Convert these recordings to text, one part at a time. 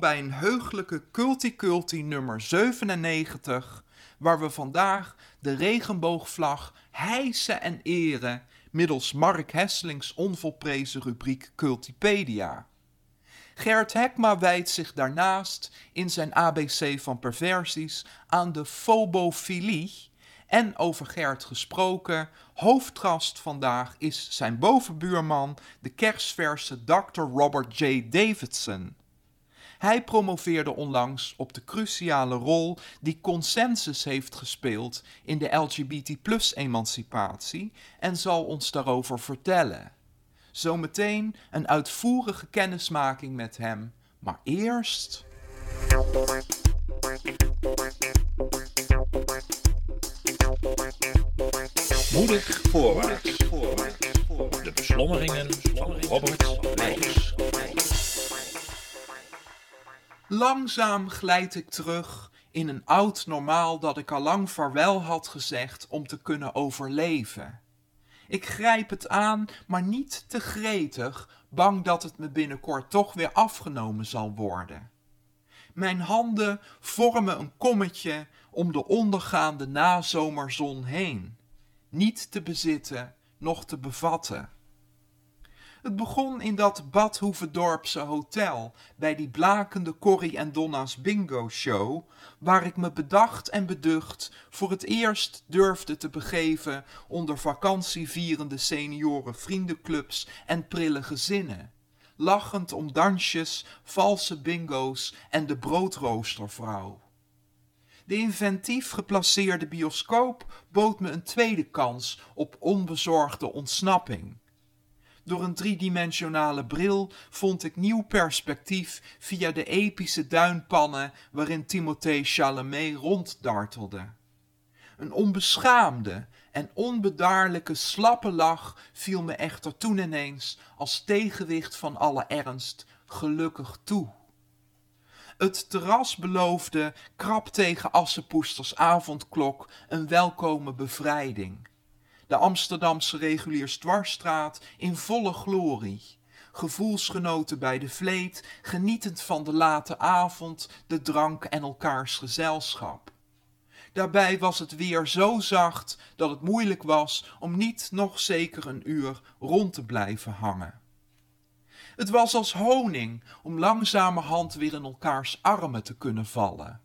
Bij een heugelijke Culti Culti nummer 97, waar we vandaag de regenboogvlag hijsen en eren middels Mark Hesselings onvolprezen rubriek Cultipedia. Gert Hekma wijdt zich daarnaast in zijn ABC van perversies aan de fobofilie. En over Gert gesproken, hoofdgast vandaag is zijn bovenbuurman, de kerstverse Dr. Robert J. Davidson. Hij promoveerde onlangs op de cruciale rol die consensus heeft gespeeld in de LGBT-emancipatie en zal ons daarover vertellen. Zometeen een uitvoerige kennismaking met hem, maar eerst. Moedig voorwaarts. De beslommeringen van Robert. Langzaam glijd ik terug in een oud normaal dat ik al lang vaarwel had gezegd om te kunnen overleven. Ik grijp het aan, maar niet te gretig, bang dat het me binnenkort toch weer afgenomen zal worden. Mijn handen vormen een kommetje om de ondergaande nazomerzon heen, niet te bezitten, noch te bevatten. Het begon in dat Badhoevedorpse hotel, bij die blakende Corrie en Donna's bingo show, waar ik me bedacht en beducht voor het eerst durfde te begeven onder vakantievierende senioren vriendenclubs en prille gezinnen. Lachend om dansjes, valse bingo's en de broodroostervrouw. De inventief geplaceerde bioscoop bood me een tweede kans op onbezorgde ontsnapping. Door een driedimensionale bril vond ik nieuw perspectief via de epische duinpannen waarin Timothée Chalamet ronddartelde. Een onbeschaamde en onbedaarlijke slappe lach viel me echter toen ineens als tegenwicht van alle ernst gelukkig toe. Het terras beloofde, krap tegen Assepoesters avondklok, een welkome bevrijding de Amsterdamse reguliersdwarsstraat in volle glorie. Gevoelsgenoten bij de vleet, genietend van de late avond, de drank en elkaars gezelschap. Daarbij was het weer zo zacht dat het moeilijk was om niet nog zeker een uur rond te blijven hangen. Het was als honing om langzamerhand weer in elkaars armen te kunnen vallen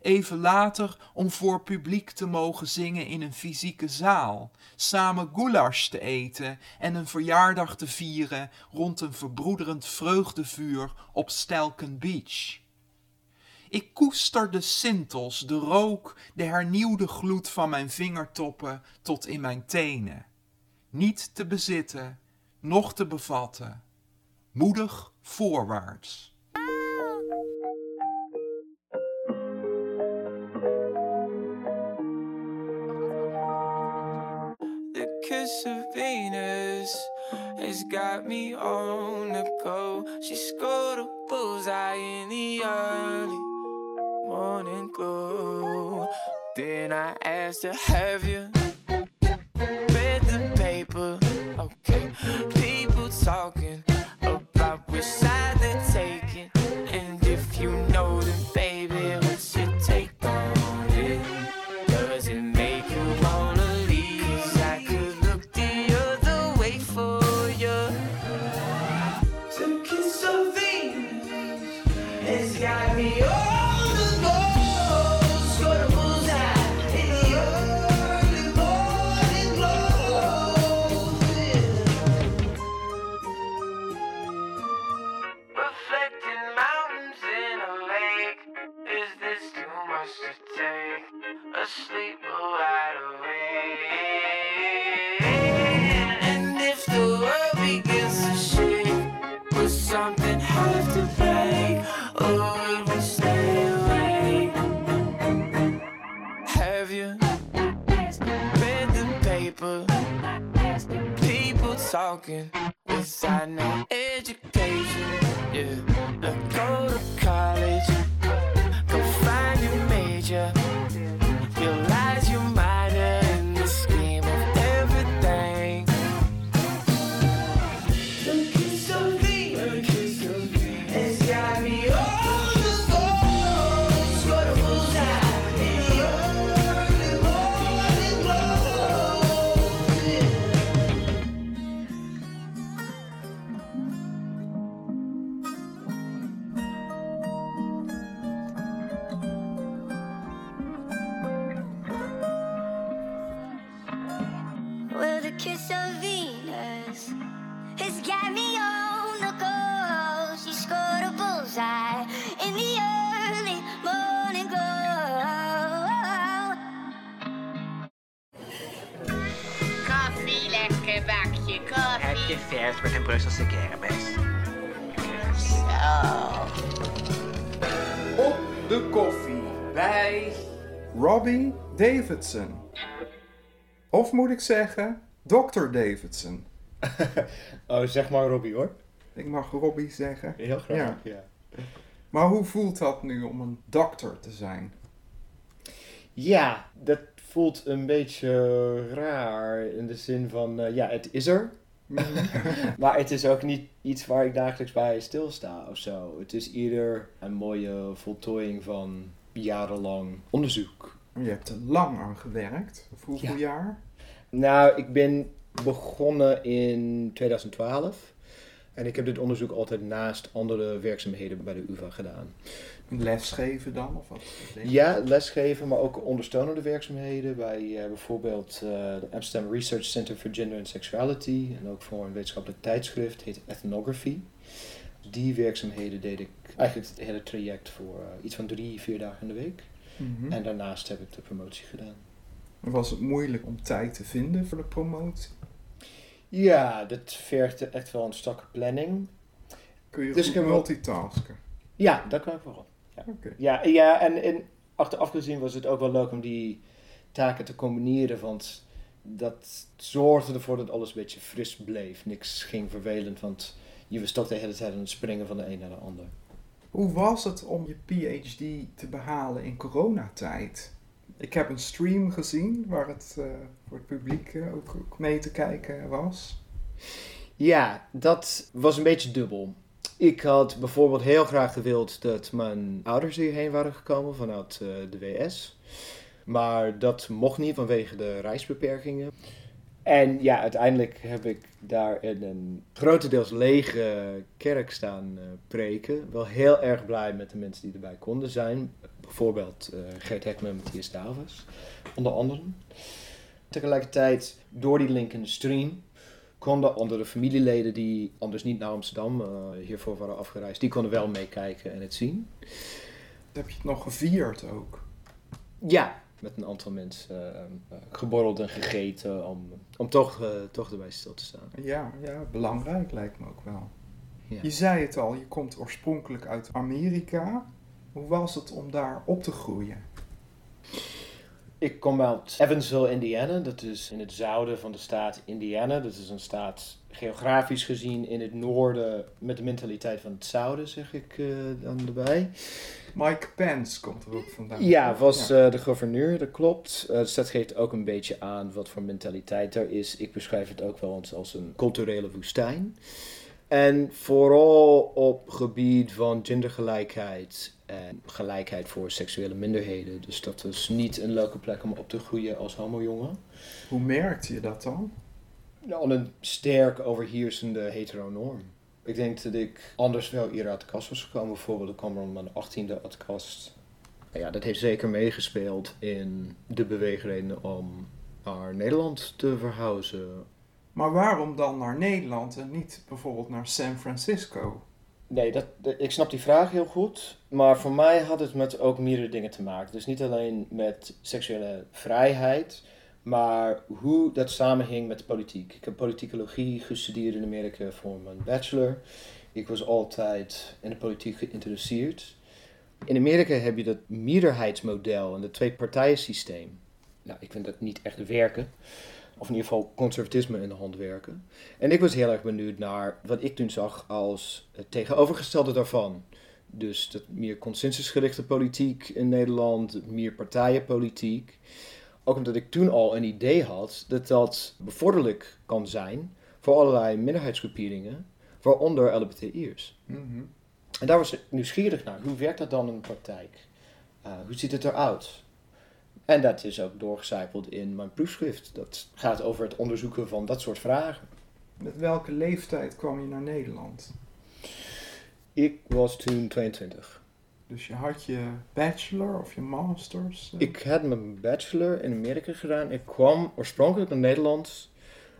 even later om voor publiek te mogen zingen in een fysieke zaal, samen goulash te eten en een verjaardag te vieren rond een verbroederend vreugdevuur op Stelken Beach. Ik koester de sintels, de rook, de hernieuwde gloed van mijn vingertoppen tot in mijn tenen. Niet te bezitten, noch te bevatten. Moedig voorwaarts. Got me on the go. She scored a bullseye in the early morning glow. Then I asked her, Have you People talking without no education. Yeah, I go to college, go find your major. You'll Vers met een Brusselse kermis? Zo. Op de koffie bij Robbie Davidson. Of moet ik zeggen, Dr. Davidson. Oh, zeg maar Robbie hoor. Ik mag Robbie zeggen. Heel graag, Ja. ja. Maar hoe voelt dat nu om een dokter te zijn? Ja, dat voelt een beetje raar in de zin van, eh, ja, het is er. maar het is ook niet iets waar ik dagelijks bij stilsta of zo. Het is eerder een mooie voltooiing van jarenlang onderzoek. Je hebt er lang aan gewerkt. Of hoeveel Ja. jaar? Nou, ik ben begonnen in 2012. En ik heb dit onderzoek altijd naast andere werkzaamheden bij de UvA gedaan. Lesgeven dan? Of wat? Ja, lesgeven, maar ook ondersteunende werkzaamheden bij eh, bijvoorbeeld eh, de Amsterdam Research Center for Gender and Sexuality en ook voor een wetenschappelijk tijdschrift, heet Ethnography. Die werkzaamheden deed ik eigenlijk het hele traject voor eh, iets van drie, vier dagen in de week. Mhm. En daarnaast heb ik de promotie gedaan. Was het moeilijk om tijd te vinden voor de promotie? Ja, dat vergde echt wel een strakke planning. Kun je Dus ik multitasken? Ja, dat kan ik wel. Oké. Ja, ja en, en achteraf gezien was het ook wel leuk om die taken te combineren, want dat zorgde ervoor dat alles een beetje fris bleef. Niks ging vervelend, want je was toch de hele tijd aan het springen van de een naar de ander. Hoe was het om je PhD te behalen in coronatijd? Ik heb een stream gezien waar het eh, voor het publiek eh, ook, mee te kijken was. Ja, dat was een beetje dubbel. Ik had bijvoorbeeld heel graag gewild dat mijn ouders hierheen waren gekomen vanuit eh, de WS. Maar dat mocht niet vanwege de reisbeperkingen. En ja, uiteindelijk heb ik daar in een grotendeels lege kerk staan eh, preken. Wel heel erg blij met de mensen die erbij konden zijn. Bijvoorbeeld Geert Hekman en Matthias Davis, onder anderen. Tegelijkertijd, door die link in de stream, konden andere familieleden die anders niet naar Amsterdam eh, hiervoor waren afgereisd, die konden wel meekijken en het zien. Heb je het nog gevierd ook? Ja, met een aantal mensen eh, geborreld en gegeten om, om toch, toch erbij stil te staan. Ja, ja, belangrijk lijkt me ook wel. Ja. Je zei het al, je komt oorspronkelijk uit Amerika. Hoe was het om daar op te groeien? Ik kom uit Evansville, Indiana. Dat is in het zuiden van de staat Indiana. Dat is een staat geografisch gezien in het noorden met de mentaliteit van het zuiden, zeg ik eh, dan erbij. Mike Pence komt er ook vandaan. Ja, was Ja. eh, de gouverneur, dat klopt. Eh, dus dat geeft ook een beetje aan wat voor mentaliteit er is. Ik beschrijf het ook wel eens als een culturele woestijn. En vooral op gebied van gendergelijkheid en gelijkheid voor seksuele minderheden. Dus dat is niet een leuke plek om op te groeien als homojongen. Hoe merkte je dat dan? Nou, een sterk overheersende heteronorm. Ik denk dat ik anders wel eerder uit de kast was gekomen. Bijvoorbeeld, ik kwam om mijn achttiende uit de kast. Nou Ja, dat heeft zeker meegespeeld in de beweegredenen om naar Nederland te verhuizen. Maar waarom dan naar Nederland en niet bijvoorbeeld naar San Francisco? Nee, dat, ik snap die vraag heel goed. Maar voor mij had het met ook meerdere dingen te maken. Dus niet alleen met seksuele vrijheid, maar hoe dat samenhing met de politiek. Ik heb politicologie gestudeerd in Amerika voor mijn bachelor. Ik was altijd in de politiek geïnteresseerd. In Amerika heb je dat meerderheidsmodel en het twee-partijen systeem. Nou, ik vind dat niet echt werken. Of in ieder geval conservatisme in de hand werken. En ik was heel erg benieuwd naar wat ik toen zag als het tegenovergestelde daarvan. Dus dat meer consensusgerichte politiek in Nederland, meer partijenpolitiek. Ook omdat ik toen al een idee had dat dat bevorderlijk kan zijn voor allerlei minderheidsgroeperingen, waaronder LBTI'ers. En daar was ik nieuwsgierig naar. Hoe werkt dat dan in de praktijk? Uh, hoe ziet het eruit? En dat is ook doorgecijpeld in mijn proefschrift. Dat gaat over het onderzoeken van dat soort vragen. Met welke leeftijd kwam je naar Nederland? Ik was toen 22. Dus je had je bachelor of je masters? eh? Ik had mijn bachelor in Amerika gedaan. Ik kwam oorspronkelijk naar Nederland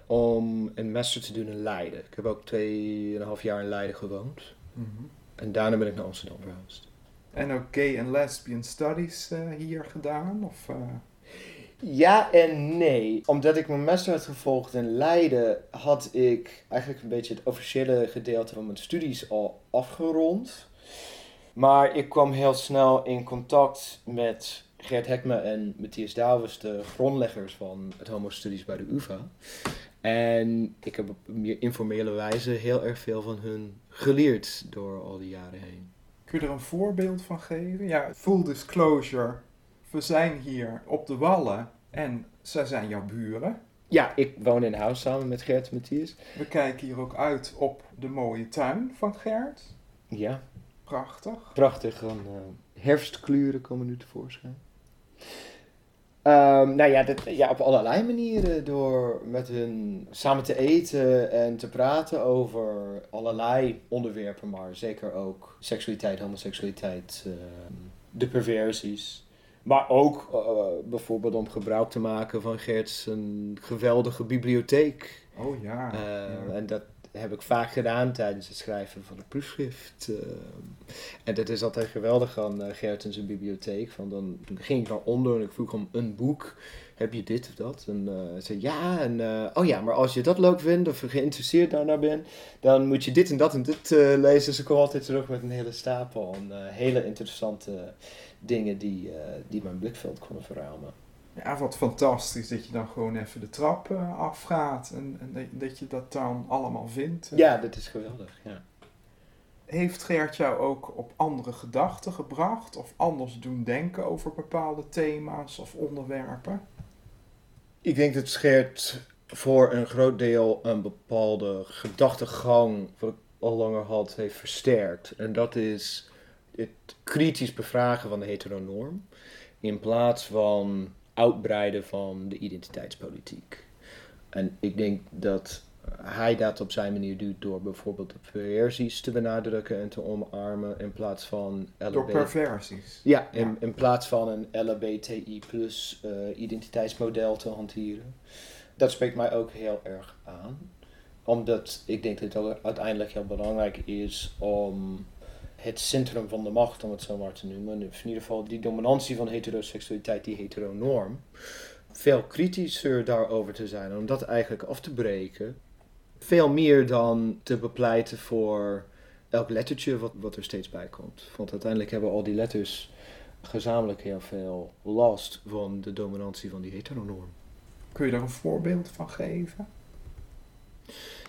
om een master te doen in Leiden. Ik heb ook 2,5 jaar in Leiden gewoond. Mhm. En daarna ben ik naar Amsterdam verhuisd. En ook gay en lesbian studies eh, hier gedaan? Of, eh, Ja en nee. Omdat ik mijn master had gevolgd in Leiden, had ik eigenlijk een beetje het officiële gedeelte van mijn studies al afgerond. Maar ik kwam heel snel in contact met Gert Hekme en Matthias Douwes, de grondleggers van het Homo Studies bij de UvA. En ik heb op meer informele wijze heel erg veel van hun geleerd door al die jaren heen. Kun je er een voorbeeld van geven? Ja, full disclosure. We zijn hier op de Wallen en zij zijn jouw buren. Ja, ik woon in huis samen met Gert en Matthias. We kijken hier ook uit op de mooie tuin van Gert. Ja, Prachtig. prachtig. Gewoon, eh, herfstkleuren komen nu tevoorschijn. Ehm, nou ja, dat, ja, op allerlei manieren. Door met hun samen te eten en te praten over allerlei onderwerpen, maar zeker ook seksualiteit, homoseksualiteit, ehm, de perversies. Maar ook eh, bijvoorbeeld om gebruik te maken van Gert's een geweldige bibliotheek. Oh ja. Eh, ja. En dat heb ik vaak gedaan tijdens het schrijven van het proefschrift. eh. en dat is altijd geweldig aan eh, Gert en zijn bibliotheek. Van dan, ging ik naar onder en ik vroeg hem een boek. Heb je dit of dat? En hij zei ja. En oh ja, maar als je dat leuk vindt of geïnteresseerd daarnaar bent, dan moet je dit en dat en dit lezen. Dus ik altijd terug met een hele stapel eh, hele interessante dingen die, die mijn blikveld konden verruimen. Ja, wat fantastisch dat je dan gewoon even de trap eh, afgaat en, en dat, je dat dan allemaal vindt. Ja, dat is geweldig. Ja. Heeft Gert jou ook op andere gedachten gebracht of anders doen denken over bepaalde thema's of onderwerpen? Ik denk dat Gert voor een groot deel een bepaalde gedachtegang, wat ik al langer had, heeft versterkt. En dat is het kritisch bevragen van de heteronorm, in plaats van uitbreiden van de identiteitspolitiek. En ik denk dat hij dat op zijn manier doet door bijvoorbeeld de perversies te benadrukken en te omarmen in plaats van Door LHBT. perversies. Ja, in, Ja. in plaats van een LHBTI plus eh, identiteitsmodel te hanteren. Dat spreekt mij ook heel erg aan. Omdat ik denk dat het uiteindelijk heel belangrijk is om het centrum van de macht, om het zo maar te noemen, in ieder geval die dominantie van heteroseksualiteit, die heteronorm, veel kritischer daarover te zijn. Om dat eigenlijk af te breken. Veel meer dan te bepleiten voor elk lettertje wat, wat er steeds bij komt. Want uiteindelijk hebben al die letters gezamenlijk heel veel last van de dominantie van die heteronorm. Kun je daar een voorbeeld van geven?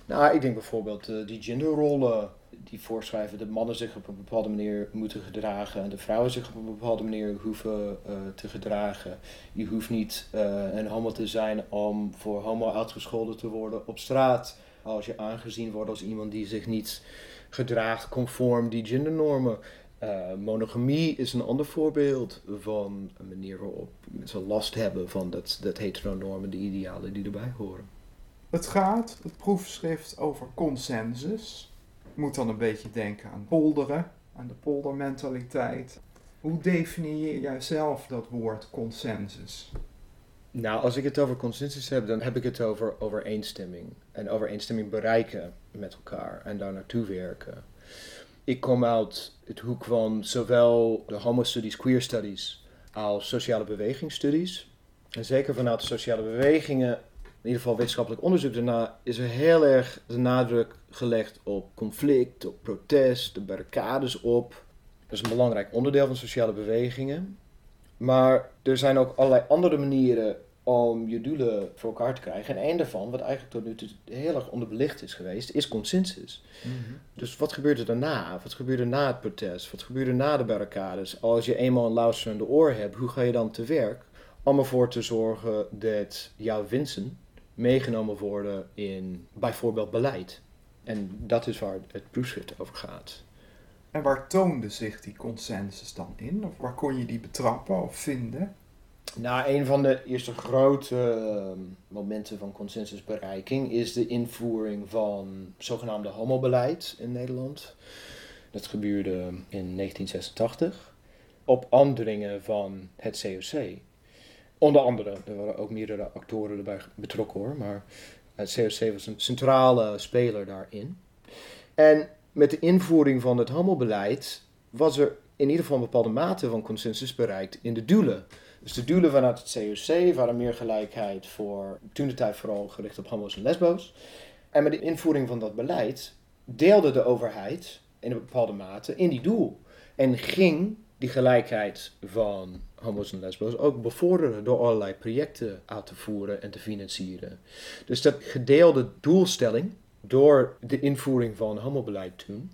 Nou, ik denk bijvoorbeeld eh, die genderrollen die voorschrijven dat mannen zich op een bepaalde manier moeten gedragen en de vrouwen zich op een bepaalde manier hoeven eh, te gedragen. Je hoeft niet eh, een homo te zijn om voor homo uitgescholden te worden op straat als je aangezien wordt als iemand die zich niet gedraagt conform die gendernormen. Eh, monogamie is een ander voorbeeld van een manier waarop mensen last hebben van dat, dat heteronormen, de idealen die erbij horen. Het gaat, het proefschrift, over consensus. Moet dan een beetje denken aan polderen, aan de poldermentaliteit. Hoe definieer jij zelf dat woord consensus? Nou, als ik het over consensus heb, dan heb ik het over overeenstemming. En overeenstemming bereiken met elkaar en daar naartoe werken. Ik kom uit het hoek van zowel de homo studies, queer studies, als sociale bewegingsstudies. En zeker vanuit de sociale bewegingen, in ieder geval wetenschappelijk onderzoek daarna, is er heel erg de nadruk gelegd op conflict, op protest, de barricades op. Dat is een belangrijk onderdeel van sociale bewegingen. Maar er zijn ook allerlei andere manieren om je doelen voor elkaar te krijgen. En één daarvan, wat eigenlijk tot nu toe heel erg onderbelicht is geweest, is consensus. Dus wat gebeurde daarna? Wat gebeurde na het protest? Wat gebeurde na de barricades? Als je eenmaal een luisterende oor hebt, hoe ga je dan te werk om ervoor te zorgen dat jouw winsten meegenomen worden in bijvoorbeeld beleid? En dat is waar het proefschrift over gaat. En waar toonde zich die consensus dan in? Of waar kon je die betrappen of vinden? Nou, een van de eerste grote ehm, momenten van consensusbereiking is de invoering van zogenaamde homobeleid in Nederland. Dat gebeurde in 1986 op aandringen van het COC. Onder andere, er waren ook meerdere actoren erbij betrokken hoor, maar het COC was een centrale speler daarin. En met de invoering van het homobeleid was er in ieder geval een bepaalde mate van consensus bereikt in de doelen. Dus de doelen vanuit het COC waren meer gelijkheid voor, toen de tijd vooral gericht op homo's en lesbo's. En met de invoering van dat beleid deelde de overheid in een bepaalde mate in die doel. En ging die gelijkheid van homo's en lesbo's ook bevorderen door allerlei projecten uit te voeren en te financieren. Dus dat gedeelde doelstelling door de invoering van homobeleid toen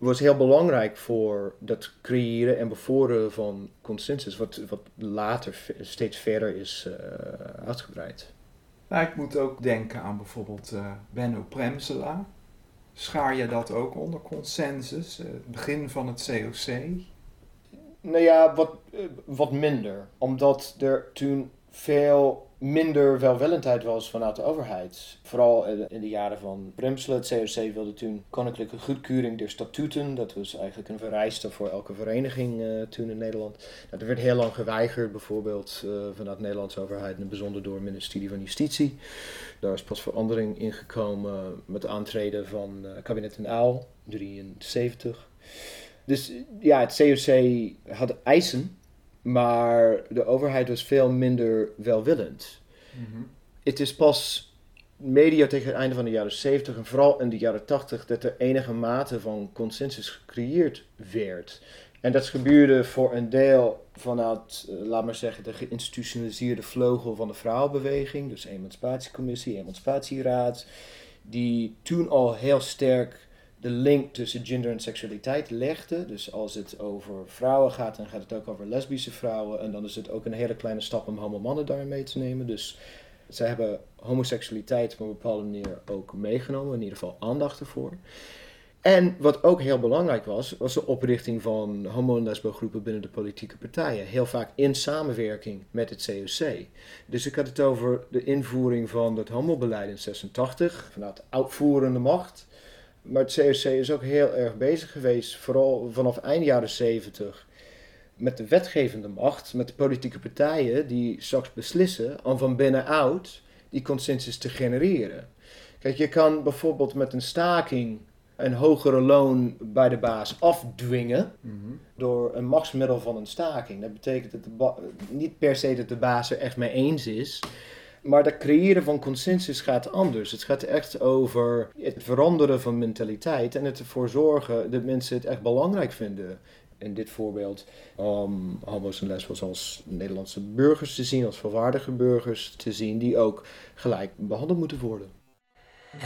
was heel belangrijk voor dat creëren en bevorderen van consensus, wat, wat later steeds verder is eh, uitgebreid. Ik moet ook denken aan bijvoorbeeld eh, Benno Premsela. Schaar je dat ook onder consensus? eh, het begin van het COC? Nou ja, wat, eh, wat minder. Omdat er toen veel minder welwillendheid was vanuit de overheid. Vooral in in de jaren van Premselen. Het COC wilde toen koninklijke goedkeuring der statuten. Dat was eigenlijk een vereiste voor elke vereniging eh, toen in Nederland. Nou, dat werd heel lang geweigerd, bijvoorbeeld eh, vanuit de Nederlandse overheid. En bijzonder door het ministerie van Justitie. Daar is pas verandering in gekomen met de aantreden van eh, kabinet Den Uyl, 73. Dus ja, het COC had eisen, maar de overheid was veel minder welwillend. Het is pas medio tegen het einde van de jaren 70 en vooral in de jaren 80 dat er enige mate van consensus gecreëerd werd. En dat gebeurde voor een deel vanuit, eh, laat maar zeggen, de geïnstitutionaliseerde vleugel van de vrouwenbeweging, dus Emancipatiecommissie, Emancipatieraad, die toen al heel sterk de link tussen gender en seksualiteit legde. Dus als het over vrouwen gaat, dan gaat het ook over lesbische vrouwen. En dan is het ook een hele kleine stap om homomannen daarin mee te nemen. Dus zij hebben homoseksualiteit op een bepaalde manier ook meegenomen, in ieder geval aandacht ervoor. En wat ook heel belangrijk was, was de oprichting van homo- en lesbogroepen binnen de politieke partijen. Heel vaak in samenwerking met het COC. Dus ik had het over de invoering van het homobeleid in 86, vanuit de uitvoerende macht. Maar het COC is ook heel erg bezig geweest, vooral vanaf eind jaren 70, met de wetgevende macht, met de politieke partijen die straks beslissen om van binnenuit die consensus te genereren. Kijk, je kan bijvoorbeeld met een staking een hogere loon bij de baas afdwingen door een machtsmiddel van een staking. Dat betekent dat de niet per se dat de baas er echt mee eens is, maar dat creëren van consensus gaat anders. Het gaat echt over het veranderen van mentaliteit en het ervoor zorgen dat mensen het echt belangrijk vinden. In dit voorbeeld om homo's en lesbos als Nederlandse burgers te zien, als volwaardige burgers te zien, die ook gelijk behandeld moeten worden.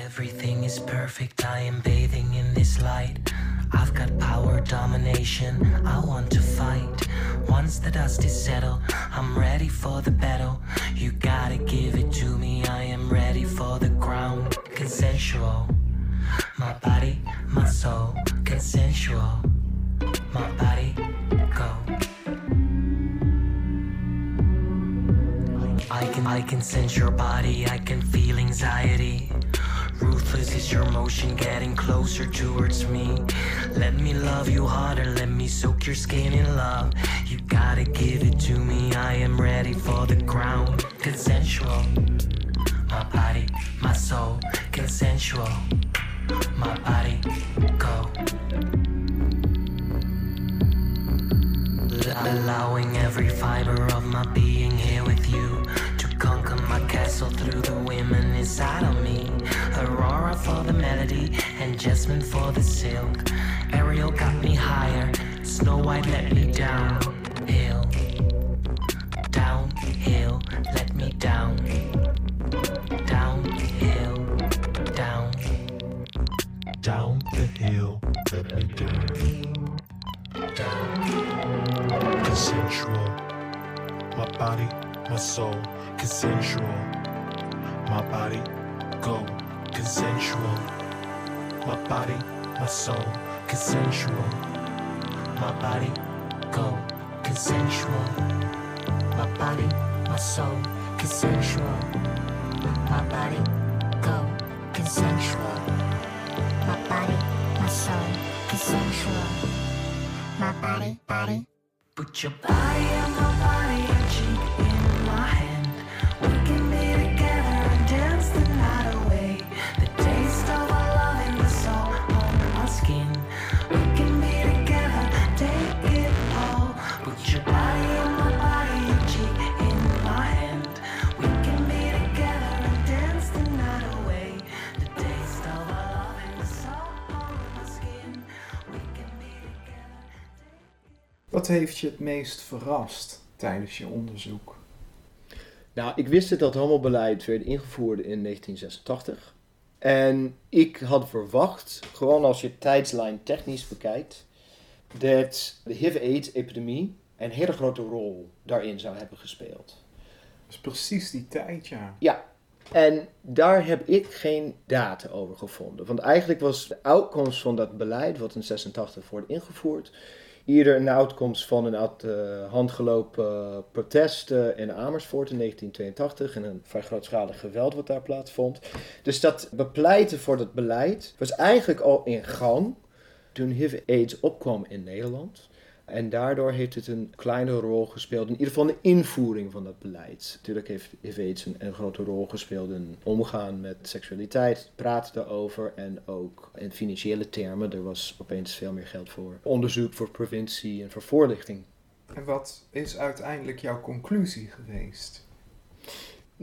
Everything is perfect, I am bathing in this light. I've got power, domination, I want to fight. Once the dust is settled, I'm ready for the battle. You gotta give it to me, I am ready for the crown. Consensual, my body, my soul, consensual. My body, go. I can, I can sense your body, I can feel anxiety. Is your motion getting closer towards me. Let me love you harder, let me soak your skin in love. You gotta give it to me, I am ready for the crown. Consensual. My body, my soul, consensual. My body, go. Allowing every fiber of my being here with you my through the women inside of me. Aurora for the melody and Jasmine for the silk. Ariel got me higher, Snow White let me down. Hill, downhill, let me down, downhill, down, Down the hill, let me down. Consensual. My body, my soul, consensual. My body, go, consensual. My body, my soul, consensual. my body, go, consensual. My body, my soul, consensual. My body, go, consensual. My body, my soul, consensual. My body, body. Put your body on my body, Wat heeft je het meest verrast tijdens je onderzoek? Nou, ik wist dat dat homo-beleid werd ingevoerd in 1986. En ik had verwacht, gewoon als je tijdslijn technisch bekijkt, dat de HIV-AIDS-epidemie een hele grote rol daarin zou hebben gespeeld. Dat is precies die tijd, ja. Ja, en daar heb ik geen data over gevonden. Want eigenlijk was de uitkomst van dat beleid, wat in 86 wordt ingevoerd, eerder een uitkomst van een uit de hand gelopen protest eh, in Amersfoort in 1982 en een vrij grootschalig geweld wat daar plaatsvond. Dus dat bepleiten voor dat beleid was eigenlijk al in gang toen HIV-AIDS opkwam in Nederland. En daardoor heeft het een kleine rol gespeeld, in ieder geval de invoering van dat beleid. Natuurlijk heeft HIV-AIDS een, grote rol gespeeld in omgaan met seksualiteit, praten daarover en ook in financiële termen. Er was opeens veel meer geld voor onderzoek, voor preventie en voor voorlichting. En wat is uiteindelijk jouw conclusie geweest?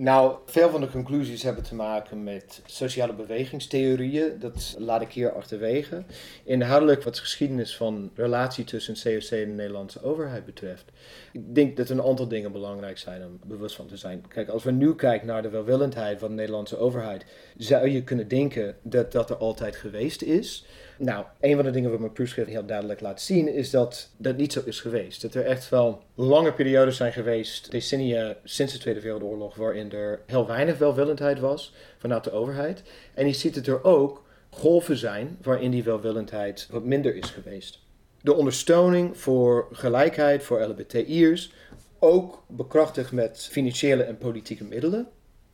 Nou, veel van de conclusies hebben te maken met sociale bewegingstheorieën. Dat laat ik hier achterwege. Inhoudelijk wat de geschiedenis van relatie tussen COC en de Nederlandse overheid betreft. Ik denk dat een aantal dingen belangrijk zijn om bewust van te zijn. Kijk, als we nu kijken naar de welwillendheid van de Nederlandse overheid, zou je kunnen denken dat dat er altijd geweest is. Nou, een van de dingen wat mijn proefschrift heel duidelijk laat zien, is dat dat niet zo is geweest. Dat er echt wel lange periodes zijn geweest, decennia sinds de Tweede Wereldoorlog, waarin er heel weinig welwillendheid was vanuit de overheid. En je ziet het er ook golven zijn waarin die welwillendheid wat minder is geweest. De ondersteuning voor gelijkheid voor LHBTI'ers, ook bekrachtigd met financiële en politieke middelen,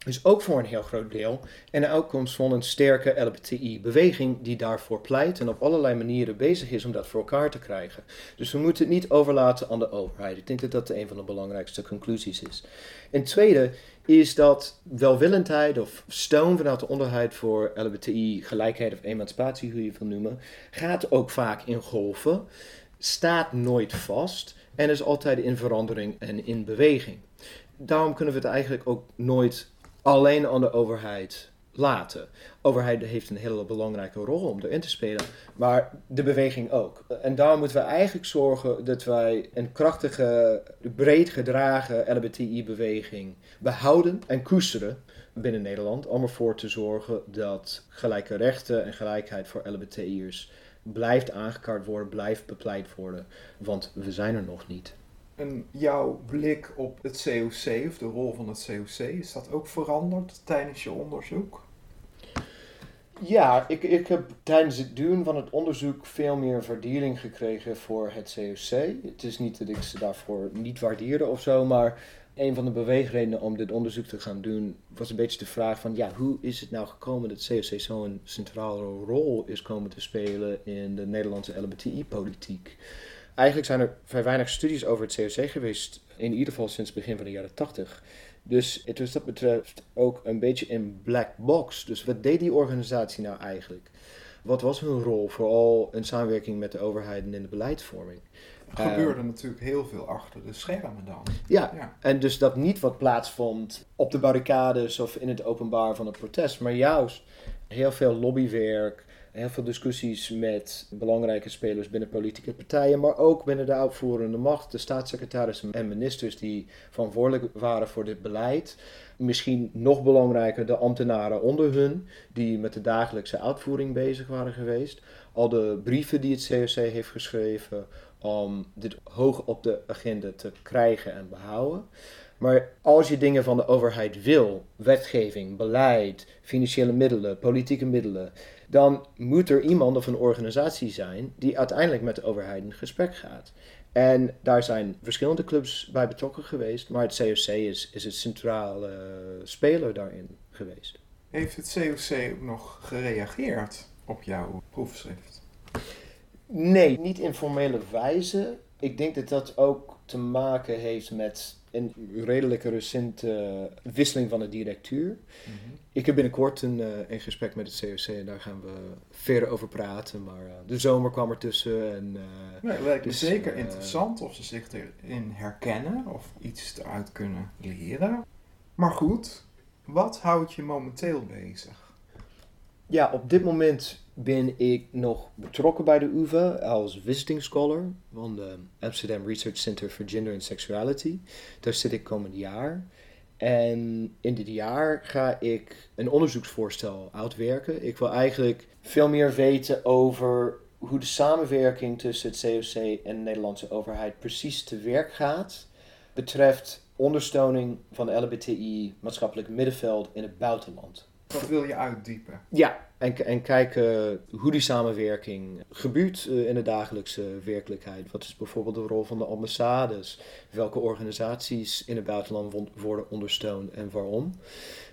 is ook voor een heel groot deel en de uitkomst van een sterke LBTI-beweging die daarvoor pleit en op allerlei manieren bezig is om dat voor elkaar te krijgen. Dus we moeten het niet overlaten aan de overheid. Ik denk dat dat een van de belangrijkste conclusies is. En tweede is dat welwillendheid of steun vanuit de onderheid voor LBTI, gelijkheid of emancipatie, hoe je het wil noemen, gaat ook vaak in golven, staat nooit vast en is altijd in verandering en in beweging. Daarom kunnen we het eigenlijk ook nooit alleen aan de overheid laten. De overheid heeft een hele belangrijke rol om erin te spelen, maar de beweging ook. En daarom moeten we eigenlijk zorgen dat wij een krachtige, breed gedragen LBTI-beweging behouden en koesteren binnen Nederland. Om ervoor te zorgen dat gelijke rechten en gelijkheid voor LBTI'ers blijft aangekaart worden, blijft bepleit worden. Want we zijn er nog niet. En jouw blik op het COC, of de rol van het COC, is dat ook veranderd tijdens je onderzoek? Ja, ik, ik heb tijdens het doen van het onderzoek veel meer waardering gekregen voor het COC. Het is niet dat ik ze daarvoor niet waardeerde of zo, maar een van de beweegredenen om dit onderzoek te gaan doen was een beetje de vraag van, ja, hoe is het nou gekomen dat COC zo'n centrale rol is komen te spelen in de Nederlandse LBTI-politiek? Eigenlijk zijn er vrij weinig studies over het COC geweest, in ieder geval sinds het begin van de jaren 80. Dus het was dat betreft ook een beetje een black box. Dus wat deed die organisatie nou eigenlijk? Wat was hun rol, vooral in samenwerking met de overheid en in de beleidsvorming? Er gebeurde natuurlijk heel veel achter de schermen dan. Ja, Ja. en dus dat niet wat plaatsvond op de barricades of in het openbaar van het protest, maar juist heel veel lobbywerk, heel veel discussies met belangrijke spelers binnen politieke partijen, maar ook binnen de uitvoerende macht, de staatssecretarissen en ministers die verantwoordelijk waren voor dit beleid. Misschien nog belangrijker de ambtenaren onder hun, die met de dagelijkse uitvoering bezig waren geweest. Al de brieven die het COC heeft geschreven om dit hoog op de agenda te krijgen en behouden. Maar als je dingen van de overheid wil, wetgeving, beleid, financiële middelen, politieke middelen, dan moet er iemand of een organisatie zijn die uiteindelijk met de overheid in gesprek gaat. En daar zijn verschillende clubs bij betrokken geweest, maar het COC is, is het centrale speler daarin geweest. Heeft het COC ook nog gereageerd op jouw proefschrift? Nee, niet in formele wijze. Ik denk dat dat ook te maken heeft met een redelijke recente wisseling van de directuur. Ik heb binnenkort een, eh, een gesprek met het COC en daar gaan we verder over praten. Maar eh, de zomer kwam ertussen. En, eh, Nee, het lijkt me dus, zeker eh, interessant of ze zich erin herkennen of iets eruit kunnen leren. Maar goed, wat houdt je momenteel bezig? Ja, op dit moment ben ik nog betrokken bij de UvA als visiting scholar van de Amsterdam Research Center for Gender and Sexuality. Daar zit ik komend jaar. En in dit jaar ga ik een onderzoeksvoorstel uitwerken. Ik wil eigenlijk veel meer weten over hoe de samenwerking tussen het COC en de Nederlandse overheid precies te werk gaat. Betreft ondersteuning van de LBTI maatschappelijk middenveld in het buitenland. Wat wil je uitdiepen? Ja, en, en kijken hoe die samenwerking gebeurt eh, in de dagelijkse werkelijkheid. Wat is bijvoorbeeld de rol van de ambassades? Welke organisaties in het buitenland worden ondersteund en waarom?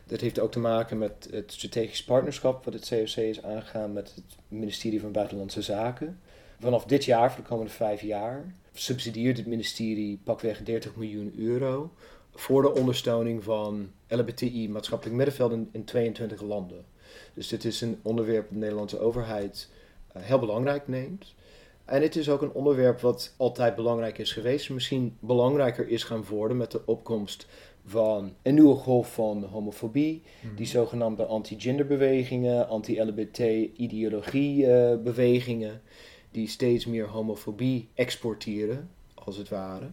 Dat heeft ook te maken met het strategisch partnerschap wat het COC is aangegaan met het ministerie van Buitenlandse Zaken. Vanaf dit jaar, voor de komende vijf jaar, subsidieert het ministerie pakweg 30 miljoen euro voor de ondersteuning van LBTI maatschappelijk middenveld in, in 22 landen. Dus dit is een onderwerp dat de Nederlandse overheid eh, heel belangrijk neemt. En het is ook een onderwerp wat altijd belangrijk is geweest, misschien belangrijker is gaan worden met de opkomst van een nieuwe golf van homofobie, die zogenaamde anti-genderbewegingen, anti-LBT-ideologie-bewegingen, die steeds meer homofobie exporteren, als het ware.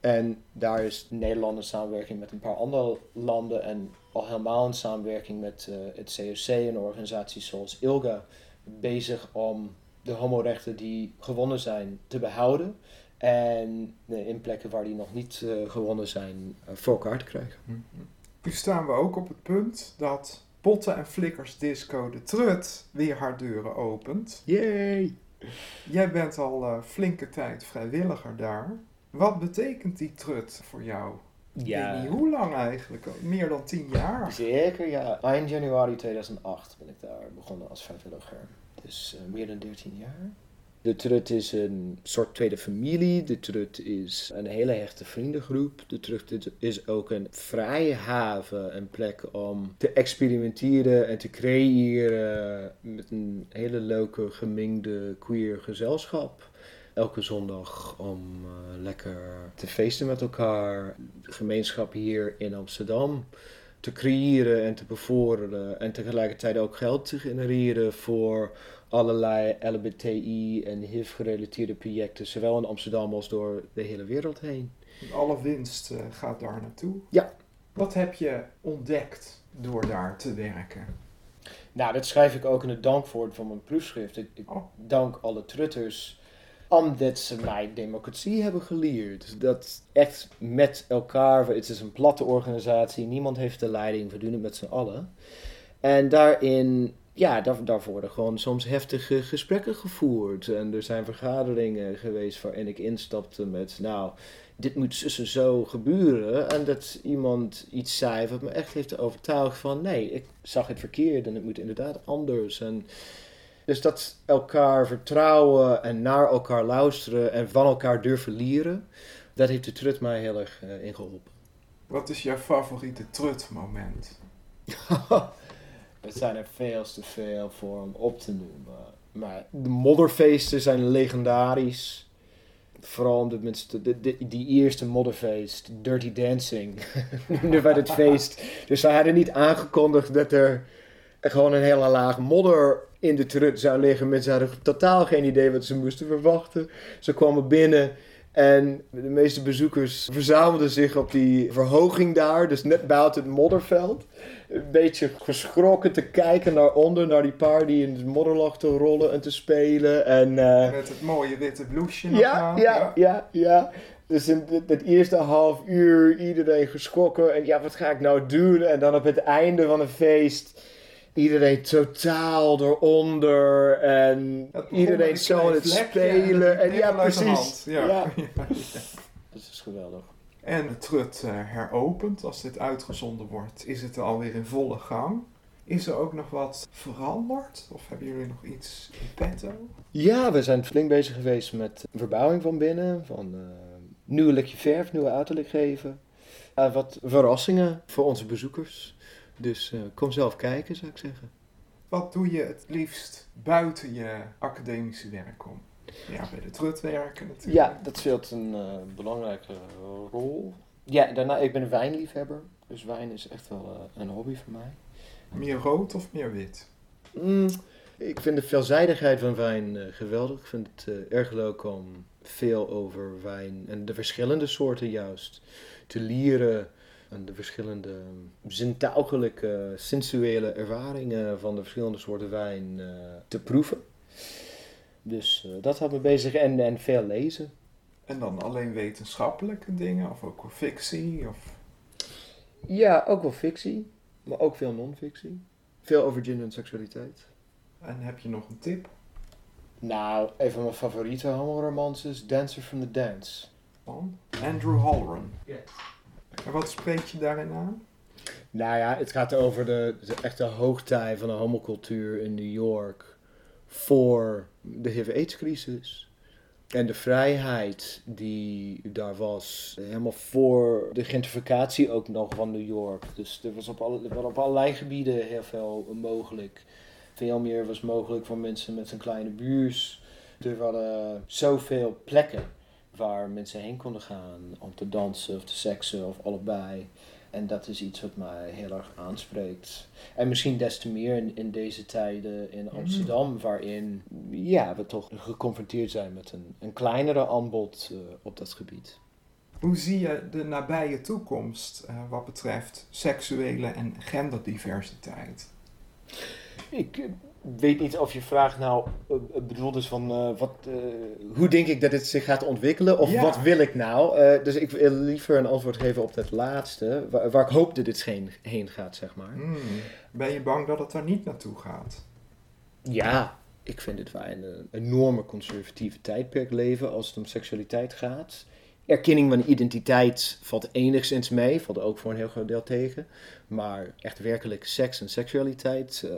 En daar is Nederland in samenwerking met een paar andere landen en al helemaal in samenwerking met eh, het COC en organisaties zoals ILGA bezig om de homorechten die gewonnen zijn te behouden. En eh, in plekken waar die nog niet eh, gewonnen zijn, eh, voor elkaar te krijgen. Nu staan we ook op het punt dat Potten en Flikkers Disco de Trut weer haar deuren opent. Yay! Jij bent al flinke tijd vrijwilliger daar. Wat betekent die trut voor jou? Ik weet niet hoe lang eigenlijk, meer dan tien jaar. Zeker, ja. Eind januari 2008 ben ik daar begonnen als vrijwilliger. Dus eh, meer dan 13 jaar. De Trut is een soort tweede familie. De Trut is een hele hechte vriendengroep. De Trut is ook een vrije haven, een plek om te experimenteren en te creëren met een hele leuke gemengde queer gezelschap. Elke zondag om eh, lekker te feesten met elkaar. De gemeenschap hier in Amsterdam te creëren en te bevorderen. En tegelijkertijd ook geld te genereren voor allerlei LBTI en HIV-gerelateerde projecten. Zowel in Amsterdam als door de hele wereld heen. Alle winst eh, gaat daar naartoe. Ja. Wat heb je ontdekt door daar te werken? Nou, dat schrijf ik ook in het dankwoord van mijn proefschrift. Ik, ik Oh. dank alle trutters omdat ze mij democratie hebben geleerd. Dat echt met elkaar, het is een platte organisatie, niemand heeft de leiding, we doen het met z'n allen. En daarin, ja, daar, daar worden gewoon soms heftige gesprekken gevoerd. En er zijn vergaderingen geweest waarin ik instapte met, nou, dit moet zo gebeuren. En dat iemand iets zei wat me echt heeft overtuigd van, nee, ik zag het verkeerd en het moet inderdaad anders. En dus dat elkaar vertrouwen en naar elkaar luisteren en van elkaar durven leren, dat heeft de trut mij heel erg eh, in geholpen. Wat is jouw favoriete trutmoment? Het zijn er veel te veel voor om op te noemen. Maar de modderfeesten zijn legendarisch. Vooral de, de- die eerste modderfeest, Dirty Dancing, noemden wij het feest. Dus ze hadden niet aangekondigd dat er er gewoon een hele laag modder in de trut zou liggen. Mensen hadden totaal geen idee wat ze moesten verwachten. Ze kwamen binnen en de meeste bezoekers verzamelden zich op die verhoging daar, dus net buiten het modderveld. Een beetje geschrokken te kijken naar onder, naar die paar die in het modder lag te rollen en te spelen. En, eh, Met het mooie witte blouseje nog ja, aan. ja, ja, ja. Dus in het eerste half uur iedereen geschrokken. En ja, wat ga ik nou doen? En dan op het einde van een feest iedereen totaal eronder. En Het iedereen zo aan het spelen. het En ja, precies. Ja. Dat is geweldig. En de trut eh, heropend, als dit uitgezonden wordt, is het alweer in volle gang. Is er ook nog wat veranderd? Of hebben jullie nog iets in petto? Ja, we zijn flink bezig geweest met verbouwing van binnen. Van eh nieuwe lekje verf, nieuwe uiterlijk geven. Wat verrassingen voor onze bezoekers. Dus eh, kom zelf kijken, zou ik zeggen. Wat doe je het liefst buiten je academische werk om? Ja, bij de trut werken natuurlijk. Ja, dat speelt een eh, belangrijke rol. Ja, daarna, ik ben een wijnliefhebber. Dus wijn is echt wel eh, een hobby voor mij. Meer rood of meer wit? Mm, ik vind de veelzijdigheid van wijn eh, geweldig. Ik vind het eh, erg leuk om veel over wijn en de verschillende soorten juist te leren. En de verschillende zintuigelijke, sensuele ervaringen van de verschillende soorten wijn eh, te proeven. Dus eh, dat houdt me bezig en, en veel lezen. En dan alleen wetenschappelijke dingen of ook fictie? Of... Ja, ook wel fictie, maar ook veel non-fictie. Veel over gender en seksualiteit. En heb je nog een tip? Nou, een van mijn favoriete homoromans is Dancer from the Dance. Van Andrew Halloran. Ja. En wat spreekt je daarin aan? Nou ja, het gaat over de, de echte hoogtij van de homocultuur in New York voor de HIV-AIDS-crisis. En de vrijheid die daar was, helemaal voor de gentrificatie ook nog van New York. Dus er was op, alle, er op allerlei gebieden heel veel mogelijk. Veel meer was mogelijk voor mensen met een kleine buurs. Er waren zoveel plekken waar mensen heen konden gaan om te dansen of te seksen of allebei. En dat is iets wat mij heel erg aanspreekt. En misschien des te meer in, in deze tijden in Amsterdam, waarin ja, we toch geconfronteerd zijn met een, een kleinere aanbod eh, op dat gebied. Hoe zie je de nabije toekomst eh, wat betreft seksuele en genderdiversiteit? Ik eh, weet niet of je vraag nou eh, bedoeld is van eh, wat, eh, hoe denk ik dat het zich gaat ontwikkelen of Ja. wat wil ik nou? Dus ik wil liever een antwoord geven op dat laatste, waar, waar ik hoop dat dit heen, heen gaat, zeg maar. Hmm, Ben je bang dat het daar niet naartoe gaat? Ja, ik vind het wij in een enorme conservatieve tijdperk leven als het om seksualiteit gaat. Erkenning van identiteit valt enigszins mee, valt ook voor een heel groot deel tegen. Maar echt werkelijk seks en seksualiteit, eh,